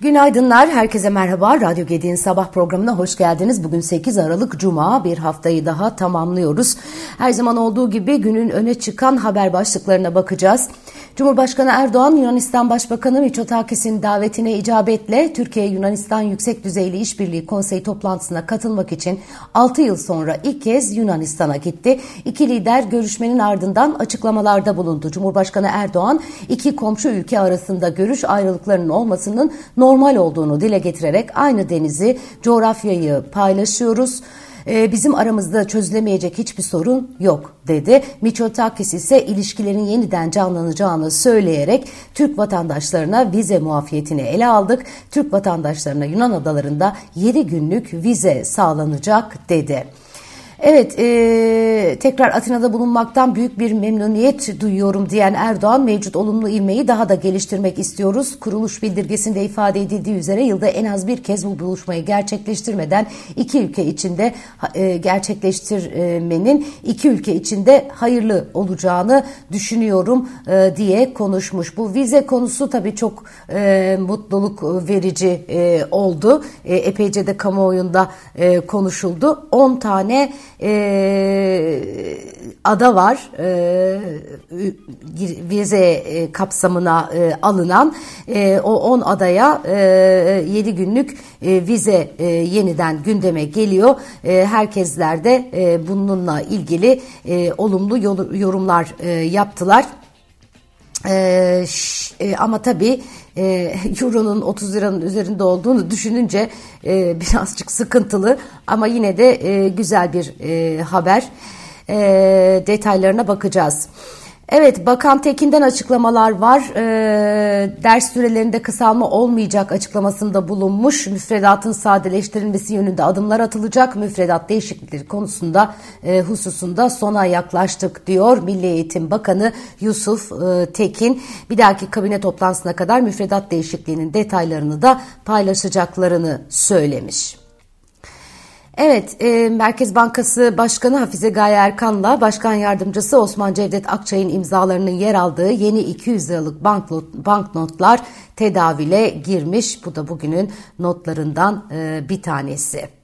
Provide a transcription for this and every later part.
Günaydınlar, herkese merhaba. Radyo Gedi'nin sabah programına hoş geldiniz. Bugün 8 Aralık Cuma, bir haftayı daha tamamlıyoruz. Her zaman olduğu gibi günün öne çıkan haber başlıklarına bakacağız. Cumhurbaşkanı Erdoğan, Yunanistan Başbakanı Mitsotakis'in davetine icabetle Türkiye-Yunanistan Yüksek Düzeyli İşbirliği Konseyi toplantısına katılmak için 6 yıl sonra ilk kez Yunanistan'a gitti. İki lider görüşmenin ardından açıklamalarda bulundu. Cumhurbaşkanı Erdoğan, iki komşu ülke arasında görüş ayrılıklarının olmasının normal olduğunu dile getirerek aynı denizi, coğrafyayı paylaşıyoruz e, bizim aramızda çözülemeyecek hiçbir sorun yok dedi. Mitsotakis ise ilişkilerin yeniden canlanacağını söyleyerek Türk vatandaşlarına vize muafiyetini ele aldık. Türk vatandaşlarına Yunan adalarında 7 günlük vize sağlanacak dedi. Evet, e, tekrar Atina'da bulunmaktan büyük bir memnuniyet duyuyorum diyen Erdoğan, mevcut olumlu ivmeyi daha da geliştirmek istiyoruz. Kuruluş bildirgesinde ifade edildiği üzere yılda en az bir kez bu buluşmayı gerçekleştirmeden iki ülke içinde e, gerçekleştirmenin iki ülke içinde hayırlı olacağını düşünüyorum e, diye konuşmuş. Bu vize konusu tabii çok e, mutluluk verici e, oldu. E, epeyce de kamuoyunda e, konuşuldu. 10 tane e, ada var e, vize kapsamına e, alınan e, o 10 adaya e, 7 günlük e, vize e, yeniden gündeme geliyor. E, herkesler de e, bununla ilgili e, olumlu yorumlar e, yaptılar. Ee, e, ama tabii e, Euro'nun 30 liranın üzerinde olduğunu düşününce e, birazcık sıkıntılı ama yine de e, güzel bir e, haber. E, detaylarına bakacağız. Evet, Bakan Tekin'den açıklamalar var. E, ders sürelerinde kısalma olmayacak açıklamasında bulunmuş. Müfredatın sadeleştirilmesi yönünde adımlar atılacak. Müfredat değişiklikleri konusunda e, hususunda sona yaklaştık diyor Milli Eğitim Bakanı Yusuf e, Tekin. Bir dahaki kabine toplantısına kadar müfredat değişikliğinin detaylarını da paylaşacaklarını söylemiş. Evet, e, Merkez Bankası Başkanı Hafize Gaye Erkan'la Başkan Yardımcısı Osman Cevdet Akçay'ın imzalarının yer aldığı yeni 200 liralık banknot, banknotlar tedavile girmiş. Bu da bugünün notlarından e, bir tanesi.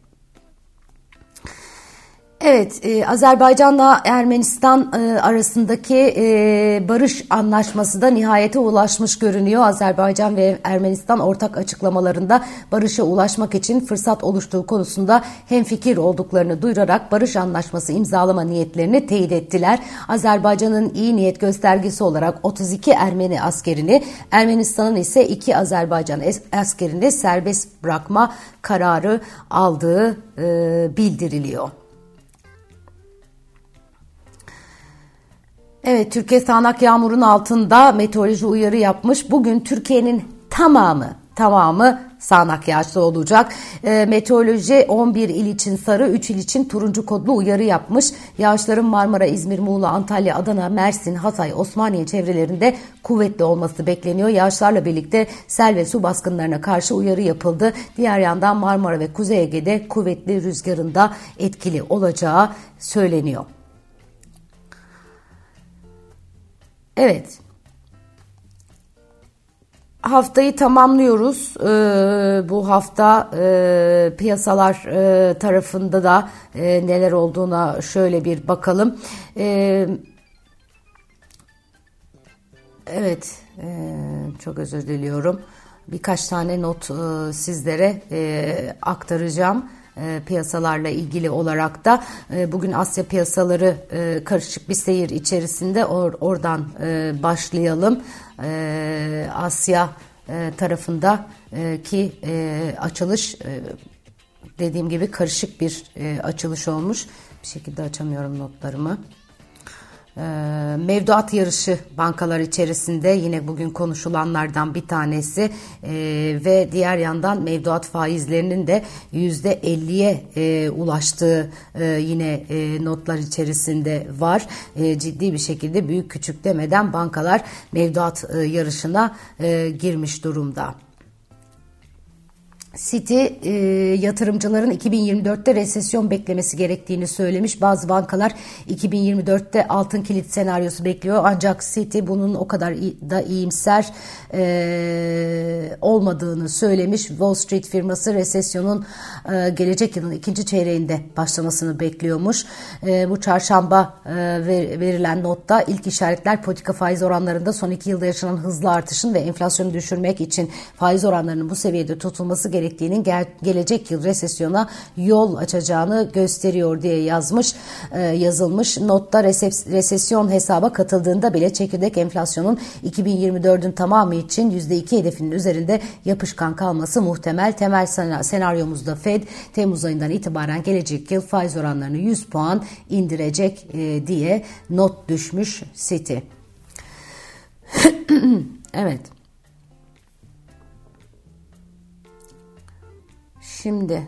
Evet, e, Azerbaycan'la Ermenistan e, arasındaki e, barış anlaşması da nihayete ulaşmış görünüyor. Azerbaycan ve Ermenistan ortak açıklamalarında barışa ulaşmak için fırsat oluştuğu konusunda hemfikir olduklarını duyurarak barış anlaşması imzalama niyetlerini teyit ettiler. Azerbaycan'ın iyi niyet göstergesi olarak 32 Ermeni askerini, Ermenistan'ın ise 2 Azerbaycan askerini serbest bırakma kararı aldığı e, bildiriliyor. Evet Türkiye sağanak yağmurun altında meteoroloji uyarı yapmış. Bugün Türkiye'nin tamamı tamamı sağanak yağışlı olacak. E, meteoroloji 11 il için sarı, 3 il için turuncu kodlu uyarı yapmış. Yağışların Marmara, İzmir, Muğla, Antalya, Adana, Mersin, Hatay, Osmaniye çevrelerinde kuvvetli olması bekleniyor. Yağışlarla birlikte sel ve su baskınlarına karşı uyarı yapıldı. Diğer yandan Marmara ve Kuzey Ege'de kuvvetli rüzgarında etkili olacağı söyleniyor. Evet. Haftayı tamamlıyoruz. Ee, bu hafta e, piyasalar e, tarafında da e, neler olduğuna şöyle bir bakalım. E, evet, e, çok özür diliyorum. Birkaç tane not e, sizlere e, aktaracağım e, piyasalarla ilgili olarak da e, bugün Asya piyasaları e, karışık bir seyir içerisinde or, oradan başlayalım. Asya tarafında ki açılış dediğim gibi karışık bir açılış olmuş. Bir şekilde açamıyorum notlarımı. Ee, mevduat yarışı bankalar içerisinde yine bugün konuşulanlardan bir tanesi ee, ve diğer yandan mevduat faizlerinin de yüzde 50'ye e, ulaştığı e, yine e, notlar içerisinde var. ciddi bir şekilde büyük küçük demeden bankalar mevduat yarışına girmiş durumda. City e, yatırımcıların 2024'te resesyon beklemesi gerektiğini söylemiş. Bazı bankalar 2024'te altın kilit senaryosu bekliyor. Ancak City bunun o kadar da iyimser e, olmadığını söylemiş. Wall Street firması resesyonun e, gelecek yılın ikinci çeyreğinde başlamasını bekliyormuş. E, bu çarşamba e, ver, verilen notta ilk işaretler politika faiz oranlarında son iki yılda yaşanan hızlı artışın ve enflasyonu düşürmek için faiz oranlarının bu seviyede tutulması gerektiğini gerektiğinin gel gelecek yıl resesyona yol açacağını gösteriyor diye yazmış e, yazılmış. Notta resesyon hesaba katıldığında bile çekirdek enflasyonun 2024'ün tamamı için %2 hedefinin üzerinde yapışkan kalması muhtemel. Temel senaryomuzda Fed Temmuz ayından itibaren gelecek yıl faiz oranlarını 100 puan indirecek e, diye not düşmüş City. evet. Şimdi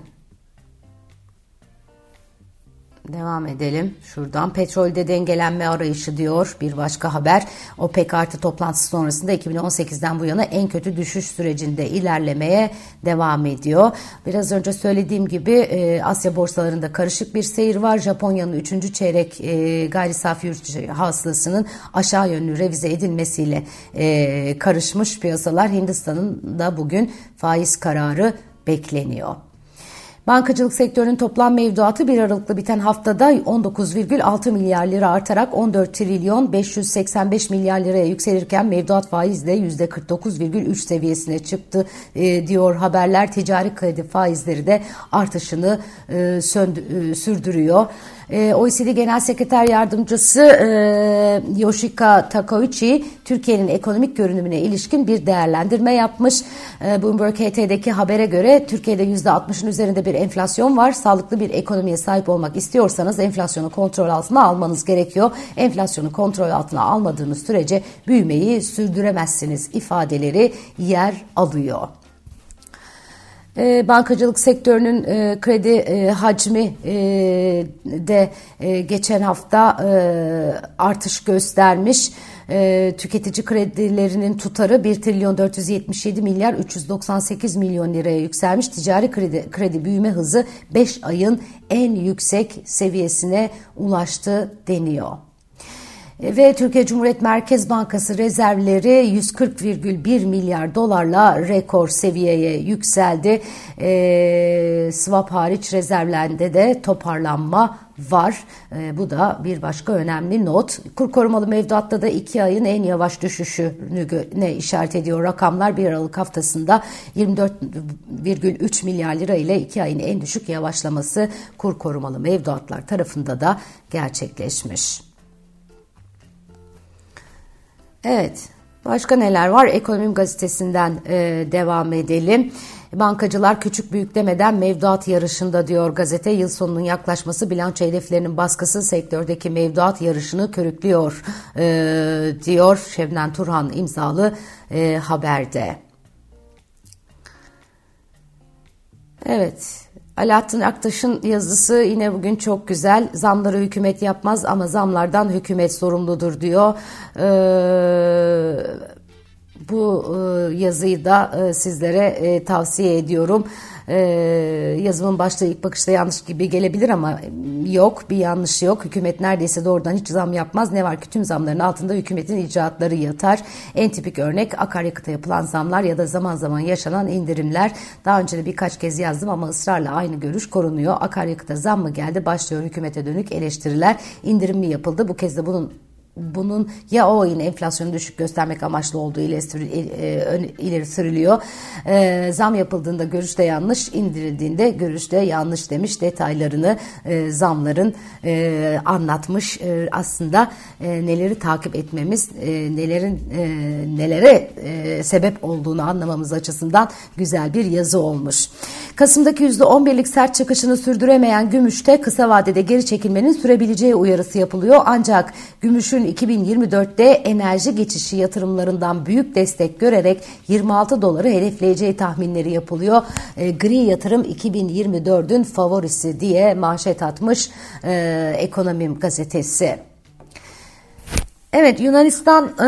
Devam edelim. Şuradan petrolde dengelenme arayışı diyor bir başka haber. OPEC artı toplantısı sonrasında 2018'den bu yana en kötü düşüş sürecinde ilerlemeye devam ediyor. Biraz önce söylediğim gibi e, Asya borsalarında karışık bir seyir var. Japonya'nın 3. çeyrek e, gayri safi yurt hasılasının aşağı yönlü revize edilmesiyle e, karışmış piyasalar. Hindistan'ın da bugün faiz kararı bekleniyor. Bankacılık sektörünün toplam mevduatı 1 Aralık'ta biten haftada 19,6 milyar lira artarak 14 trilyon 585 milyar liraya yükselirken mevduat faiz de %49,3 seviyesine çıktı e, diyor haberler. Ticari kredi faizleri de artışını e, söndü, e, sürdürüyor. E, OECD Genel Sekreter Yardımcısı e, Yoshika Takauchi Türkiye'nin ekonomik görünümüne ilişkin bir değerlendirme yapmış. E, Bloomberg HT'deki habere göre Türkiye'de %60'ın üzerinde bir enflasyon var. Sağlıklı bir ekonomiye sahip olmak istiyorsanız enflasyonu kontrol altına almanız gerekiyor. Enflasyonu kontrol altına almadığınız sürece büyümeyi sürdüremezsiniz ifadeleri yer alıyor. E, bankacılık sektörünün e, kredi e, hacmi e, de geçen hafta artış göstermiş. Tüketici kredilerinin tutarı 1 trilyon 477 milyar 398 milyon liraya yükselmiş. Ticari kredi, kredi büyüme hızı 5 ayın en yüksek seviyesine ulaştı deniyor. Ve Türkiye Cumhuriyet Merkez Bankası rezervleri 140,1 milyar dolarla rekor seviyeye yükseldi. E, swap hariç rezervlerde de toparlanma var. E, bu da bir başka önemli not. Kur korumalı mevduatta da iki ayın en yavaş düşüşünü işaret ediyor rakamlar. 1 Aralık haftasında 24,3 milyar lira ile iki ayın en düşük yavaşlaması kur korumalı mevduatlar tarafında da gerçekleşmiş. Evet. Başka neler var? Ekonomim gazetesinden e, devam edelim. Bankacılar küçük büyük demeden mevduat yarışında diyor gazete. Yıl sonunun yaklaşması bilanço hedeflerinin baskısı sektördeki mevduat yarışını körüklüyor e, diyor Şevnen Turhan imzalı e, haberde. Evet. Alaaddin Aktaş'ın yazısı yine bugün çok güzel. Zamları hükümet yapmaz ama zamlardan hükümet sorumludur diyor. Ee, bu e, yazıyı da e, sizlere e, tavsiye ediyorum. Yazımın başta ilk bakışta yanlış gibi gelebilir ama yok bir yanlış yok. Hükümet neredeyse doğrudan hiç zam yapmaz. Ne var ki tüm zamların altında hükümetin icraatları yatar. En tipik örnek akaryakıta yapılan zamlar ya da zaman zaman yaşanan indirimler. Daha önce de birkaç kez yazdım ama ısrarla aynı görüş korunuyor. Akaryakıta zam mı geldi? Başlıyor hükümete dönük eleştiriler. İndirim mi yapıldı? Bu kez de bunun bunun ya o yine enflasyonu düşük göstermek amaçlı olduğu ileri, e, ileri sürülüyor. E, zam yapıldığında görüşte yanlış, indirildiğinde görüşte yanlış demiş detaylarını e, zamların e, anlatmış. E, aslında e, neleri takip etmemiz, e, nelerin e, nelere e, sebep olduğunu anlamamız açısından güzel bir yazı olmuş. Kasım'daki %11'lik sert çıkışını sürdüremeyen gümüşte kısa vadede geri çekilmenin sürebileceği uyarısı yapılıyor. Ancak gümüşün 2024'te enerji geçişi yatırımlarından büyük destek görerek 26 doları hedefleyeceği tahminleri yapılıyor. E, gri yatırım 2024'ün favorisi diye manşet atmış e, Ekonomim gazetesi. Evet Yunanistan e,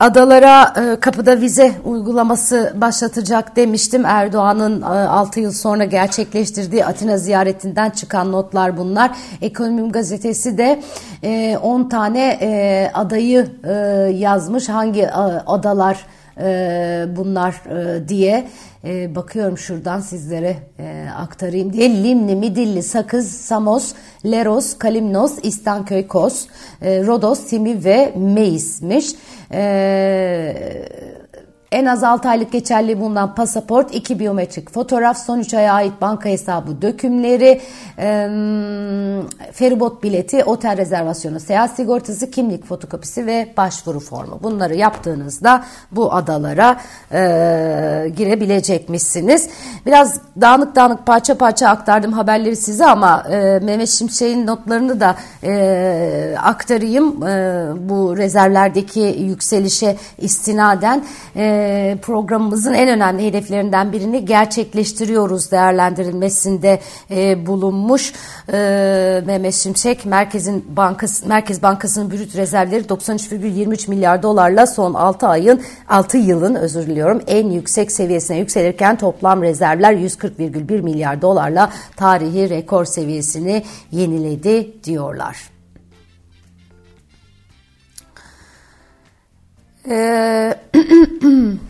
adalara e, kapıda vize uygulaması başlatacak demiştim. Erdoğan'ın e, 6 yıl sonra gerçekleştirdiği Atina ziyaretinden çıkan notlar bunlar. Ekonomim gazetesi de e, 10 tane e, adayı e, yazmış. Hangi e, adalar e, bunlar e, diye e, bakıyorum şuradan sizlere e, aktarayım diye. Limni, Midilli, Sakız, Samos, Leros, Kalimnos, İstanköy, Kos, e, Rodos, Timi ve Meis'miş. E, en az 6 aylık geçerli bulunan pasaport, 2 biyometrik fotoğraf, son 3 aya ait banka hesabı dökümleri, e, feribot bileti, otel rezervasyonu, seyahat sigortası, kimlik fotokopisi ve başvuru formu. Bunları yaptığınızda bu adalara e, girebilecekmişsiniz. Biraz dağınık dağınık parça parça aktardım haberleri size ama e, Mehmet Şimşek'in notlarını da e, aktarayım. E, bu rezervlerdeki yükselişe istinaden e, programımızın en önemli hedeflerinden birini gerçekleştiriyoruz değerlendirilmesinde e, bulunmuş e, Mehmet Şimşek. Merkezin Bankası Merkez Bankası'nın brüt rezervleri 93,23 milyar dolarla son 6 ayın 6 yılın özür diliyorum en yüksek seviyesine yükselirken toplam rezervler 140,1 milyar dolarla tarihi rekor seviyesini yeniledi diyorlar. Ee,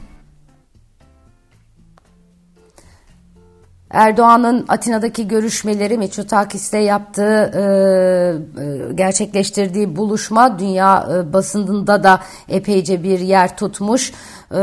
Erdoğan'ın Atina'daki görüşmeleri Mitsotakis'le yaptığı, e, e, gerçekleştirdiği buluşma dünya e, basınında da epeyce bir yer tutmuş. E,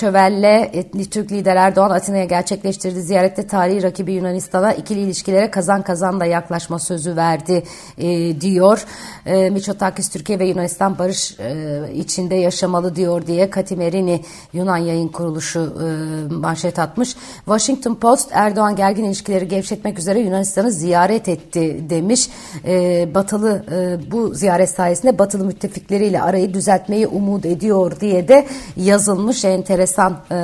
Welle, etnik Türk lider Erdoğan Atina'ya gerçekleştirdiği ziyarette tarihi rakibi Yunanistan'a ikili ilişkilere kazan kazan da yaklaşma sözü verdi e, diyor. E, Mitsotakis Türkiye ve Yunanistan barış e, içinde yaşamalı diyor diye Katimerini Yunan yayın kuruluşu e, manşet atmış. Washington Post Erdoğan gergin ilişkileri gevşetmek üzere Yunanistan'ı ziyaret etti demiş. E, batılı e, bu ziyaret sayesinde batılı müttefikleriyle arayı düzeltmeyi umut ediyor diye de yazılmış enteresan e,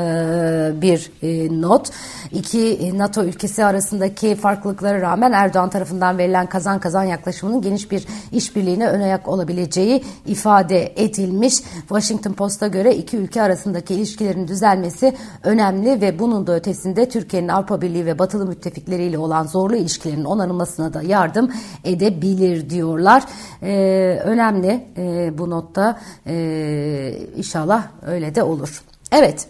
bir e, not. İki NATO ülkesi arasındaki farklılıklara rağmen Erdoğan tarafından verilen kazan kazan yaklaşımının geniş bir işbirliğine ön ayak olabileceği ifade edilmiş. Washington Post'a göre iki ülke arasındaki ilişkilerin düzelmesi önemli ve bunun da ötesinde Türkiye'nin Avrupa Birliği ve batılı müttefikleriyle olan zorlu ilişkilerin onarılmasına da yardım edebilir diyorlar. Ee, önemli e, bu notta e, inşallah öyle de olur. Evet.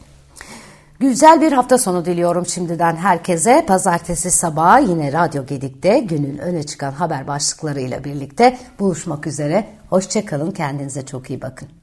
Güzel bir hafta sonu diliyorum şimdiden herkese. Pazartesi sabahı yine Radyo Gedik'te günün öne çıkan haber başlıklarıyla birlikte buluşmak üzere. Hoşçakalın, kendinize çok iyi bakın.